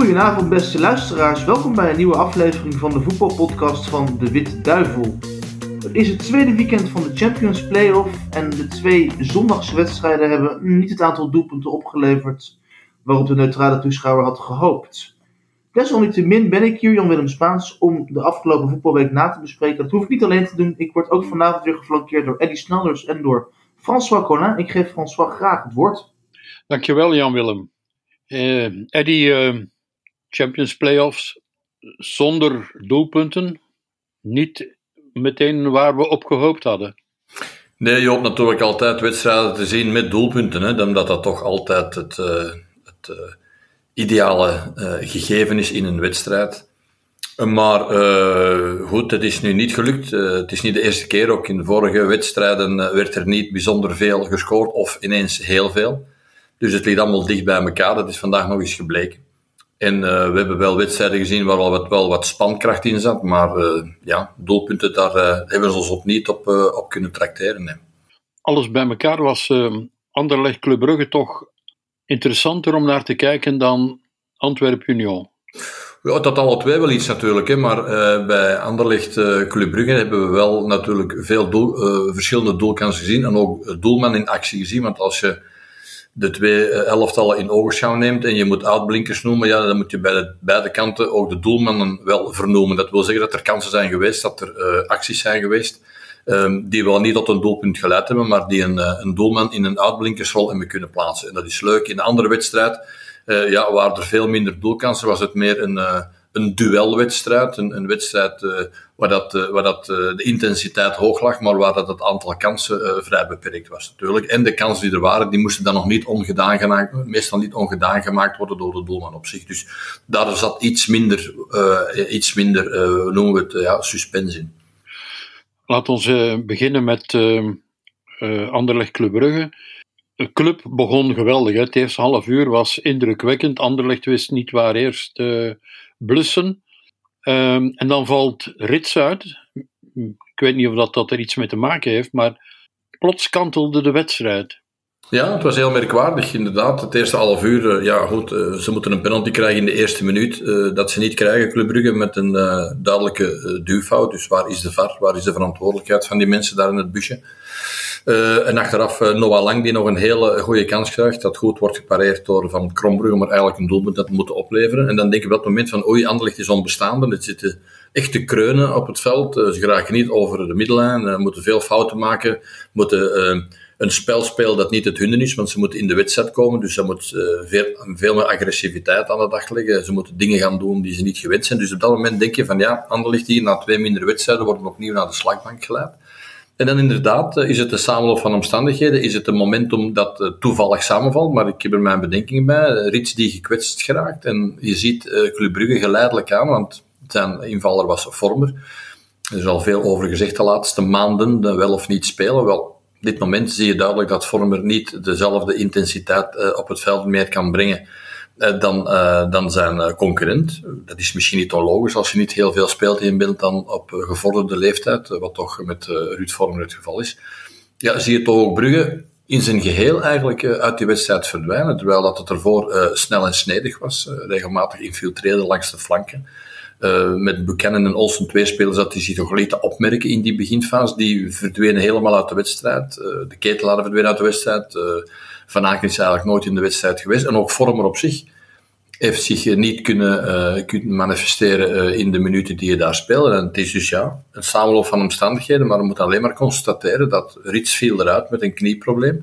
Goedenavond beste luisteraars, welkom bij een nieuwe aflevering van de voetbalpodcast van De Witte Duivel. Het is het tweede weekend van de Champions Playoff en de twee zondagswedstrijden hebben niet het aantal doelpunten opgeleverd waarop de neutrale toeschouwer had gehoopt. Desalniettemin ben ik hier, Jan-Willem Spaans, om de afgelopen voetbalweek na te bespreken. Dat hoef ik niet alleen te doen, ik word ook vanavond weer geflankeerd door Eddie Snellers en door François Collin. Ik geef François graag het woord. Dankjewel Jan-Willem. Uh, Eddie, uh, Champions Playoffs zonder doelpunten, niet meteen waar we op gehoopt hadden. Nee, je hoopt natuurlijk altijd wedstrijden te zien met doelpunten, hè, omdat dat toch altijd het, uh, het uh, ideale uh, gegeven is in een wedstrijd. Maar goed, het is nu niet gelukt. het is niet de eerste keer. Ook in de vorige wedstrijden werd er niet bijzonder veel gescoord, of ineens heel veel. Dus het ligt allemaal dicht bij elkaar. Dat is vandaag nog eens gebleken. En uh, we hebben wel wedstrijden gezien waar al wat, wel wat spankracht in zat, maar uh, ja, doelpunten, daar uh, hebben ze ons op niet op, op kunnen tracteren. Nee. Alles bij elkaar was Anderlecht Club Brugge toch interessanter om naar te kijken dan Antwerp Union. Ja, dat alle twee wel iets natuurlijk, hè, maar bij Anderlecht Club Brugge hebben we wel natuurlijk veel doel, verschillende doelkansen gezien en ook doelman in actie gezien, want als je de twee eh, elftallen in ogenschouw neemt en je moet uitblinkers noemen, ja, dan moet je bij de, beide kanten ook de doelmannen wel vernoemen. Dat wil zeggen dat er kansen zijn geweest, dat er uh, acties zijn geweest, um, die wel niet tot een doelpunt geleid hebben, maar die een, uh, een doelman in een uitblinkersrol hebben kunnen plaatsen. En dat is leuk. In de andere wedstrijd, uh, ja, waar er veel minder doelkansen, was het meer een een duelwedstrijd, een, een wedstrijd waar, dat, uh, waar dat, uh, de intensiteit hoog lag, maar waar dat het aantal kansen vrij beperkt was natuurlijk. En de kansen die er waren, die moesten dan nog niet ongedaan gemaakt, meestal niet ongedaan gemaakt worden door de doelman op zich. Dus daar zat iets minder, iets minder noemen we het, ja, suspense in. Laat ons beginnen met Anderlecht Club Brugge. De club begon geweldig. Het eerste half uur was indrukwekkend. Anderlecht wist niet waar eerst blussen. Um, en dan valt Rits uit. Ik weet niet of dat, dat er iets mee te maken heeft, maar plots kantelde de wedstrijd. Ja, het was heel merkwaardig, inderdaad. Het eerste half uur, eh, ja goed, uh, ze moeten een penalty krijgen in de eerste minuut. Uh, dat ze niet krijgen, Club Brugge, met een duidelijke duwfout. Dus waar is de VAR? Waar is de verantwoordelijkheid van die mensen daar in het busje? Uh, en achteraf uh, Noah Lang, die nog een hele goede kans krijgt, dat goed wordt gepareerd door Van Krombrugge, maar eigenlijk een doelpunt dat moeten opleveren. En dan denk ik op dat moment van, oei, Anderlecht is onbestaande, het zitten echt te kreunen op het veld. Uh, ze geraken niet over de middellijn, moeten veel fouten maken, moeten een spel spelen dat niet het hunne is, want ze moeten in de wedstrijd komen, dus ze moet veel, meer agressiviteit aan de dag leggen. Ze moeten dingen gaan doen die ze niet gewend zijn. Dus op dat moment denk je van, ja, Anderlecht hier na twee mindere wedstrijden wordt opnieuw naar de slagbank geleid. En dan inderdaad, eh, is het de samenloop van omstandigheden, is het een momentum dat uh, toevallig samenvalt, maar ik heb er mijn bedenkingen bij. Eh, Rits die gekwetst geraakt en je ziet Club Brugge geleidelijk aan, want zijn invaller was Vormer. Er is al veel over gezegd de laatste maanden, wel of niet spelen. Wel, op dit moment zie je duidelijk dat Vormer niet dezelfde intensiteit op het veld meer kan brengen eh, dan, uh, dan zijn eh, concurrent. Dat is misschien niet onlogisch als je niet heel veel speelt in bent dan op gevorderde leeftijd, wat toch met Ruud Vormer het geval is. Ja, zie je toch ook Brugge in zijn geheel eigenlijk uit die wedstrijd verdwijnen, terwijl dat het ervoor snel en snedig was, regelmatig infiltreerde langs de flanken. Met Buchanan en Olsen twee spelers dat die zich toch lieten opmerken in die beginfase. Die verdwenen helemaal uit de wedstrijd. Uh, de ketelaar verdwenen uit de wedstrijd. Van Aken is eigenlijk nooit in de wedstrijd geweest. En ook Vormer op zich heeft zich niet kunnen, uh, kunnen manifesteren uh, in de minuten die je daar speelde. En het is dus ja, een samenloop van omstandigheden, maar we moeten alleen maar constateren dat Rits viel eruit met een knieprobleem.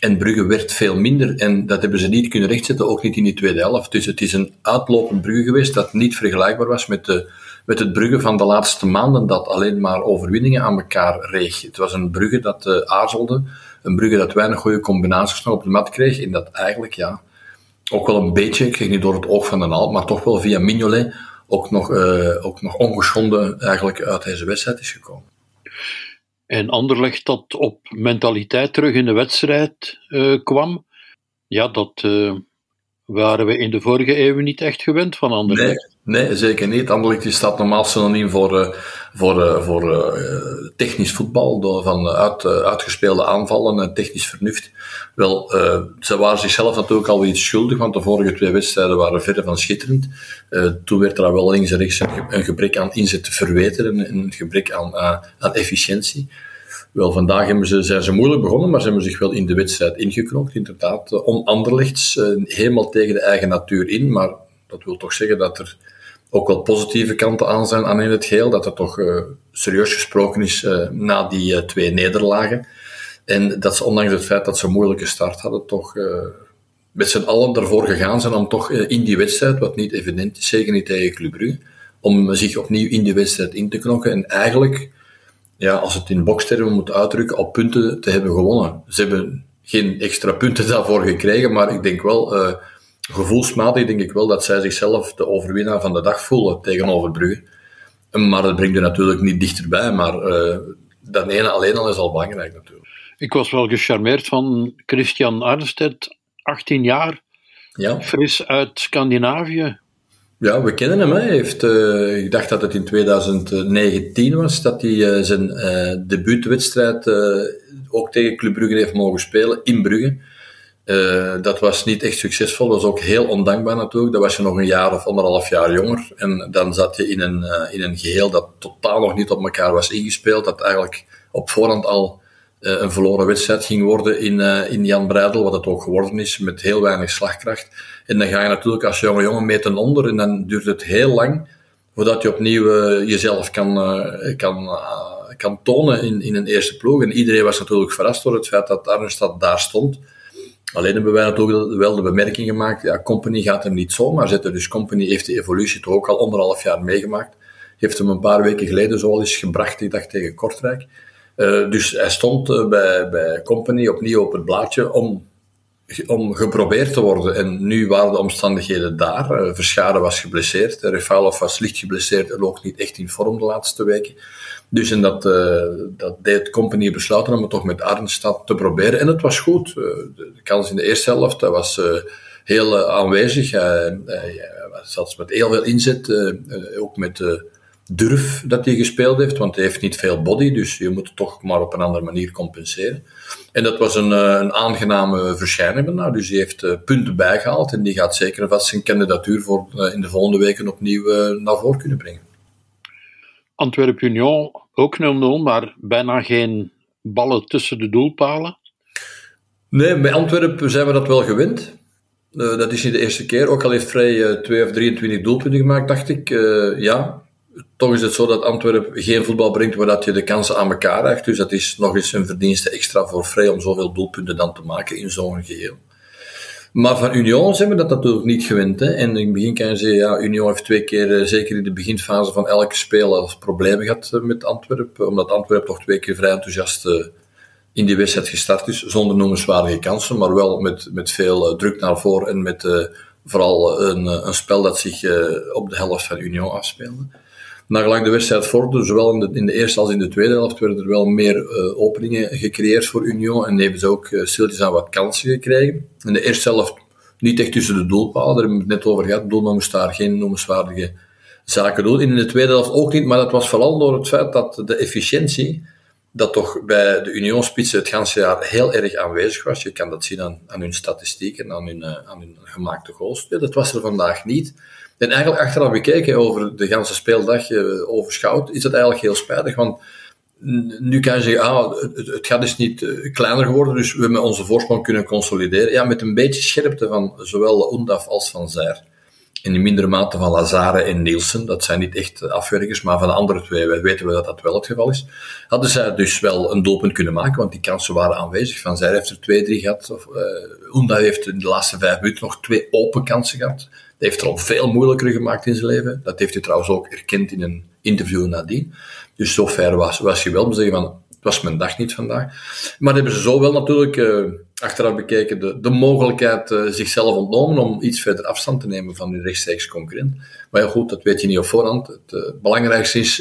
En Brugge werd veel minder en dat hebben ze niet kunnen rechtzetten, ook niet in die tweede helft. Dus het is een uitlopend Brugge geweest dat niet vergelijkbaar was met, de, met het Brugge van de laatste maanden, dat alleen maar overwinningen aan elkaar reeg. Het was een Brugge dat uh, aarzelde, een Brugge dat weinig goede combinaties nog op de mat kreeg en dat eigenlijk, ja, ook wel een beetje, ik niet door het oog van de naald, maar toch wel via Mignolet ook nog, uh, ook nog ongeschonden eigenlijk uit deze wedstrijd is gekomen. En Anderlecht dat op mentaliteit terug in de wedstrijd uh, kwam, ja, dat uh, waren we in de vorige eeuw niet echt gewend van Anderlecht. Nee, zeker niet. Anderlecht staat normaal synoniem voor, uh, voor, uh, voor uh, technisch voetbal, door, van uit, uitgespeelde aanvallen en technisch vernuft. Wel, ze waren zichzelf natuurlijk al iets schuldig, want de vorige twee wedstrijden waren verre van schitterend. toen werd er wel links en rechts een gebrek aan inzet verweten en een gebrek aan, aan efficiëntie. Wel, vandaag hebben ze, zijn ze moeilijk begonnen, maar ze hebben zich wel in de wedstrijd ingeknokt. Inderdaad, om Anderlechts helemaal tegen de eigen natuur in, maar dat wil toch zeggen dat er ook wel positieve kanten aan zijn aan in het geheel. Dat er toch uh, serieus gesproken is uh, na die uh, twee nederlagen. En dat ze, ondanks het feit dat ze een moeilijke start hadden, toch met z'n allen ervoor gegaan zijn om toch in die wedstrijd, wat niet evident is, zeker niet tegen Club Brugge, om zich opnieuw in die wedstrijd in te knokken. En eigenlijk, ja, als het in bokstermen moet uitdrukken, op punten te hebben gewonnen. Ze hebben geen extra punten daarvoor gekregen, maar ik denk wel gevoelsmatig denk ik wel dat zij zichzelf de overwinnaar van de dag voelen tegenover Brugge. Maar dat brengt er natuurlijk niet dichterbij, maar uh, dat ene alleen al is al belangrijk natuurlijk. Ik was wel gecharmeerd van Christian Arnstedt, 18 jaar, ja. fris uit Scandinavië. Ja, we kennen hem. Hij heeft, uh, ik dacht dat het in 2019 was dat hij uh, zijn debuutwedstrijd ook tegen Club Brugge heeft mogen spelen in Brugge. Uh, dat was niet echt succesvol. Dat was ook heel ondankbaar natuurlijk. Dat was je nog een jaar of anderhalf jaar jonger. En dan zat je in een, uh, in een geheel dat totaal nog niet op elkaar was ingespeeld. Dat eigenlijk op voorhand al uh, een verloren wedstrijd ging worden in, in Jan Breidel, wat het ook geworden is, met heel weinig slagkracht. En dan ga je natuurlijk als jonge jongen mee ten onder en dan duurt het heel lang voordat je opnieuw jezelf kan, kan, kan tonen in, in een eerste ploeg. En iedereen was natuurlijk verrast door het feit dat Arnestad daar stond. Alleen hebben wij natuurlijk wel de bemerking gemaakt, ja, Company gaat hem niet zomaar zetten. Dus Company heeft de evolutie toch ook al anderhalf jaar meegemaakt. Heeft hem een paar weken geleden zo al eens gebracht, ik dacht tegen Kortrijk. Uh, dus hij stond uh, bij, bij Company opnieuw op het blaadje om, om geprobeerd te worden. En nu waren de omstandigheden daar. Uh, was geblesseerd, Refalov was licht geblesseerd en ook niet echt in vorm de laatste weken. Dus en dat, uh, dat deed Company besluiten om het toch met Arnstad te proberen. En het was goed. De, kans in de eerste helft dat was heel aanwezig. Hij zat met heel veel inzet, ook met durf dat hij gespeeld heeft, want hij heeft niet veel body, dus je moet het toch maar op een andere manier compenseren. En dat was een, een aangename verschijning. Nou, dus hij heeft punten bijgehaald en die gaat zeker vast zijn kandidatuur voor in de volgende weken opnieuw naar voren kunnen brengen. Antwerp Union ook 0-0, maar bijna geen ballen tussen de doelpalen. Nee, bij Antwerpen zijn we dat wel gewend. Uh, dat is niet de eerste keer. Ook al heeft Vrij uh, 2 of 23 doelpunten gemaakt, dacht ik. Uh, ja, toch is het zo dat Antwerpen geen voetbal brengt waar dat je de kansen aan elkaar krijgt. Dus dat is nog eens een verdienste extra voor Vrij om zoveel doelpunten dan te maken in zo'n geheel. Maar van Union zijn we dat natuurlijk niet gewend. Hè? En in het begin kan je zeggen, ja, Union heeft twee keer, eh, zeker in de beginfase van elke spel, als problemen gehad eh, met Antwerpen. Omdat Antwerpen toch twee keer vrij enthousiast eh, in die wedstrijd gestart is. Zonder noemenswaardige kansen, maar wel met, met veel druk naar voren en met vooral een, een spel dat zich op de helft van Union afspeelde. Nagelang de wedstrijd vorderde, zowel in de, in de, eerste als in de tweede helft, werden er wel meer uh, openingen gecreëerd voor Union en hebben ze ook uh, aan wat kansen gekregen. In de eerste helft niet echt tussen de doelpalen, daar hebben we het net over gehad. Doelman moest daar geen noemenswaardige zaken doen. In de tweede helft ook niet, maar dat was vooral door het feit dat de efficiëntie, dat toch bij de Union-spitsen het ganse jaar heel erg aanwezig was. Je kan dat zien aan, aan hun statistieken, aan hun, uh, aan hun gemaakte goals. Dat was er vandaag niet. En eigenlijk achteraf bekeken over de ganse speeldag uh, overschouwd, is dat eigenlijk heel spijtig. Want nu kan je zeggen, ah, het, gaat dus niet uh, kleiner geworden, dus we hebben onze voorsprong kunnen consolideren. Ja, met een beetje scherpte van zowel Undaf als van Zair. In de mindere mate van Lazare en Nielsen, dat zijn niet echt afwerkers, maar van de andere twee weten we dat dat wel het geval is. Hadden zij dus wel een doelpunt kunnen maken, want die kansen waren aanwezig. Van Zair heeft er twee, drie gehad. Of, Undaf heeft in de laatste vijf minuten nog twee open kansen gehad heeft er al veel moeilijker gemaakt in zijn leven. Dat heeft hij trouwens ook erkend in een interview nadien. Dus zover was, was je wel te zeggen van, was mijn dag niet vandaag. Maar hebben ze zo wel natuurlijk, uh, achteraf bekeken, de, de mogelijkheid uh, zichzelf ontnomen om iets verder afstand te nemen van hun rechtstreeks concurrent. Maar ja goed, dat weet je niet op voorhand. Het uh, belangrijkste is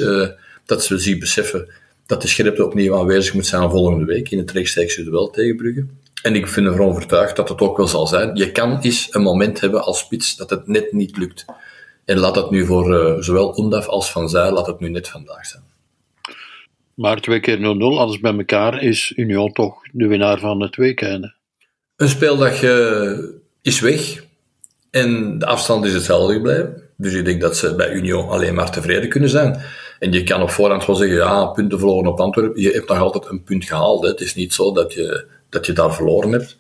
dat ze zich beseffen dat de scherpte opnieuw aanwezig moet zijn volgende week in het rechtstreekse duel tegen Brugge. En ik ben ervan overtuigd dat het ook wel zal zijn. Je kan eens een moment hebben als spits dat het net niet lukt. En laat dat nu voor zowel Undaf als Van Zijl, laat het nu net vandaag zijn. Maar twee keer 0-0, alles bij elkaar, is Union toch de winnaar van het weekend. Een speeldag is weg en de afstand is hetzelfde gebleven. Dus ik denk dat ze bij Union alleen maar tevreden kunnen zijn. En je kan op voorhand wel zeggen, ja, punten verloren op Antwerpen. Je hebt nog altijd een punt gehaald. Hè. Het is niet zo dat je, dat je daar verloren hebt.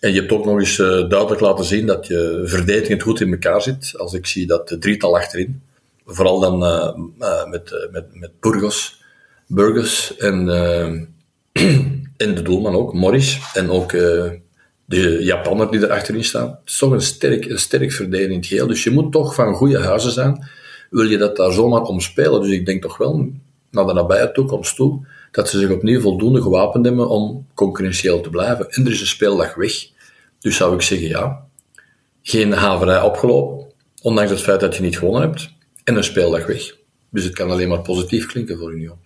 En je hebt ook nog eens uh, duidelijk laten zien dat je verdedigend goed in elkaar zit. Als ik zie dat de drietal achterin, vooral dan uh, uh, met, met, met Burgos, Burgos en, en de doelman ook, Morris, en ook de Japanner die er achterin staat. Het is toch een sterk, een sterk verdedigend geheel. Dus je moet toch van goede huizen zijn. Wil je dat daar zomaar om spelen? Dus ik denk toch wel, naar de nabije toekomst toe, dat ze zich opnieuw voldoende gewapend hebben om concurrentieel te blijven. En er is een speeldag weg. Dus zou ik zeggen, ja, geen haverij opgelopen, ondanks het feit dat je niet gewonnen hebt, en een speeldag weg. Dus het kan alleen maar positief klinken voor Union.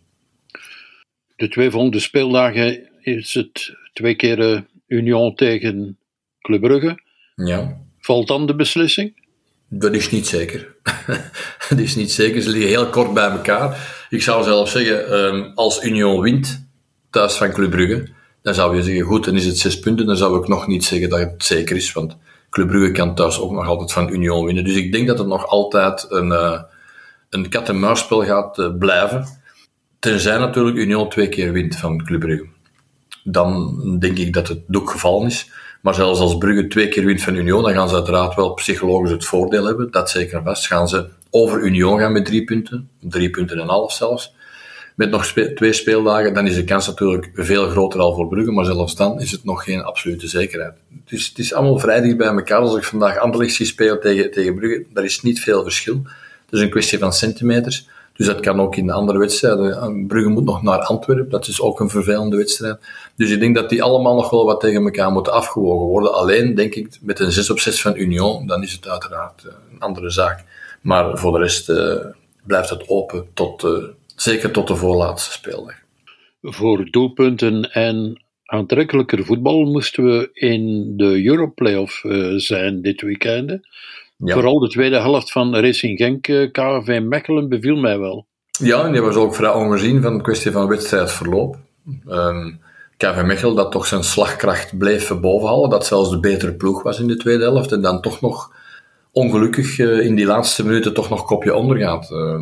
De twee volgende speeldagen is het twee keer eh, Union tegen Club Brugge. Ja. Valt dan de beslissing? Dat is niet zeker. dat is niet zeker. Ze liggen heel kort bij elkaar. Ik zou zelf zeggen, um, als Union wint thuis van Club Brugge, dan zou je zeggen, goed, dan is het zes punten. Dan zou ik nog niet zeggen dat het zeker is, want Club Brugge kan thuis ook nog altijd van Union winnen. Dus ik denk dat het nog altijd een, uh, een kat-en-muisspel gaat uh, blijven. Tenzij natuurlijk Union twee keer wint van Club Brugge dan denk ik dat het doek gevallen is. Maar zelfs als Brugge twee keer wint van Union, dan gaan ze uiteraard wel psychologisch het voordeel hebben. Dat zeker vast. Gaan ze over Union gaan met drie punten, drie punten en een half zelfs. Met nog twee speeldagen, dan is de kans natuurlijk veel groter al voor Brugge, maar zelfs dan is het nog geen absolute zekerheid. Dus het is allemaal vrij dicht bij elkaar. Als ik vandaag Anderlecht zie spelen tegen, tegen Brugge, daar is niet veel verschil. Het is een kwestie van centimeters. Dus dat kan ook in de andere wedstrijden. Brugge moet nog naar Antwerpen, dat is ook een vervelende wedstrijd. Dus ik denk dat die allemaal nog wel wat tegen elkaar moeten afgewogen worden. Alleen denk ik, met een 6 op 6 van Union, dan is het uiteraard eh, een andere zaak. Maar voor de rest uh, blijft het open, tot, uh, zeker tot de voorlaatste speeldag. Voor doelpunten en aantrekkelijker voetbal moesten we in de Europlayoff uh, zijn dit weekend. Ja. Vooral de tweede helft van Racing Genk, KV Mechelen, beviel mij wel. Ja, en die was ook vrij ongezien van de kwestie van wedstrijdverloop. Um, KV Mechelen dat toch zijn slagkracht bleef bovenhalen, dat zelfs de betere ploeg was in de tweede helft en dan toch nog ongelukkig uh, in die laatste minuten toch nog kopje ondergaat. Uh,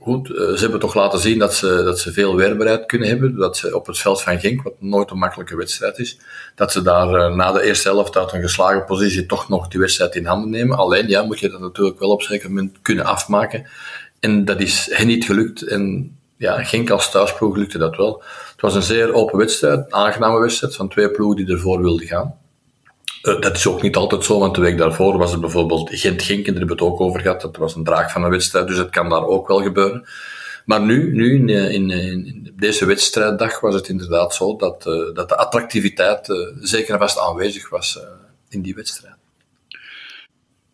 goed, uh, ze hebben toch laten zien dat ze, dat ze veel weerbaarheid kunnen hebben, dat ze op het veld van Genk, wat nooit een makkelijke wedstrijd is, dat ze daar na de eerste helft uit een geslagen positie toch nog die wedstrijd in handen nemen. Alleen ja, moet je dat natuurlijk wel op een zeker moment kunnen afmaken. En dat is hen niet gelukt en ja, Genk als thuisploeg lukte dat wel. Het was een zeer open wedstrijd, een aangename wedstrijd van twee ploegen die ervoor wilden gaan. Uh, dat is ook niet altijd zo, want de week daarvoor was er bijvoorbeeld Gent-Genk, en daar hebben we het ook over gehad, dat was een draag van een wedstrijd, dus het kan daar ook wel gebeuren. Maar nu, nu in, in, in deze wedstrijddag, was het inderdaad zo dat, uh, dat de attractiviteit uh, zeker en vast aanwezig was in die wedstrijd.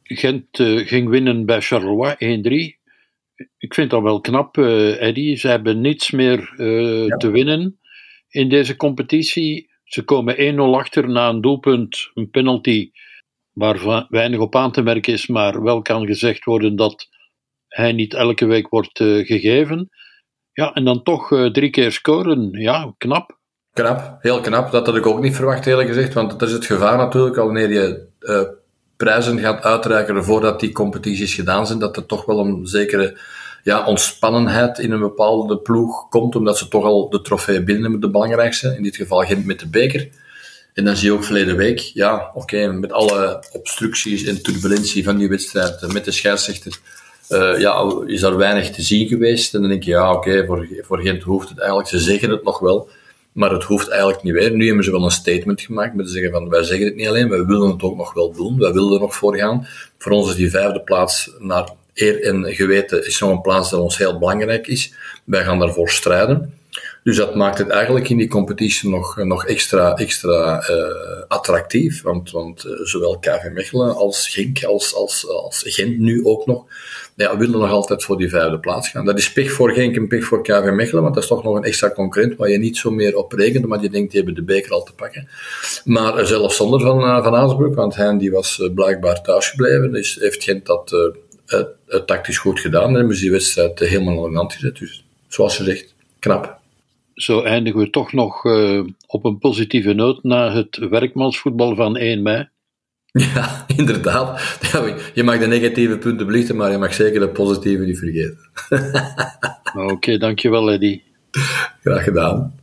Gent ging winnen bij Charleroi 1-3 ik vind dat wel knap, Eddie. Ze hebben niets meer ja. te winnen in deze competitie. Ze komen 1-0 achter na een doelpunt, een penalty, waar weinig op aan te merken is, maar wel kan gezegd worden dat hij niet elke week wordt uh, gegeven. Ja, en dan toch drie keer scoren. Ja, knap. Knap, heel knap. Dat had ik ook niet verwacht, eerlijk gezegd. Want dat is het gevaar natuurlijk, al wanneer je prijzen gaat uitreiken voordat die competities gedaan zijn, dat er toch wel een zekere ja, ontspannenheid in een bepaalde ploeg komt, omdat ze toch al de trofee binnen hebben, de belangrijkste. In dit geval Gent met de beker. En dan zie je ook verleden week, ja, oké, met alle obstructies en turbulentie van die wedstrijd, met de scheidsrechter, uh, ja, is er weinig te zien geweest. En dan denk je, ja, oké, voor, voor Gent hoeft het eigenlijk, ze zeggen het nog wel, maar het hoeft eigenlijk niet meer. Nu hebben ze wel een statement gemaakt met te zeggen van wij zeggen het niet alleen, wij willen het ook nog wel doen, wij willen er nog voor gaan. Voor ons is die vijfde plaats naar eer en geweten is een plaats dat ons heel belangrijk is. Wij gaan daarvoor strijden. Dus dat maakt het eigenlijk in die competitie nog, nog extra, extra uh, attractief. Want, want uh, zowel KV Mechelen als Genk als, als, als Gent nu ook nog ja, willen nog altijd voor die vijfde plaats gaan. Dat is pech voor Genk en pech voor KV Mechelen, want dat is toch nog een extra concurrent waar je niet zo meer op rekent, maar je denkt, die hebben de beker al te pakken. Maar uh, zelfs zonder Van, van Aasbroek, want hij die was blijkbaar thuisgebleven, dus heeft Gent dat het tactisch goed gedaan en hebben ze die wedstrijd helemaal aan de hand gezet. Dus zoals je zegt, knap. Zo eindigen we toch nog op een positieve noot na het werkmansvoetbal van 1 mei. Ja, inderdaad. je mag de negatieve punten belichten, maar je mag zeker de positieve niet vergeten. Oké, dankjewel Eddy. Graag gedaan.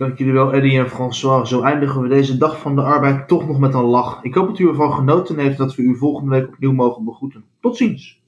Dank jullie wel, Eddy en François. Zo eindigen we deze dag van de arbeid toch nog met een lach. Ik hoop dat u ervan genoten heeft dat we u volgende week opnieuw mogen begroeten. Tot ziens.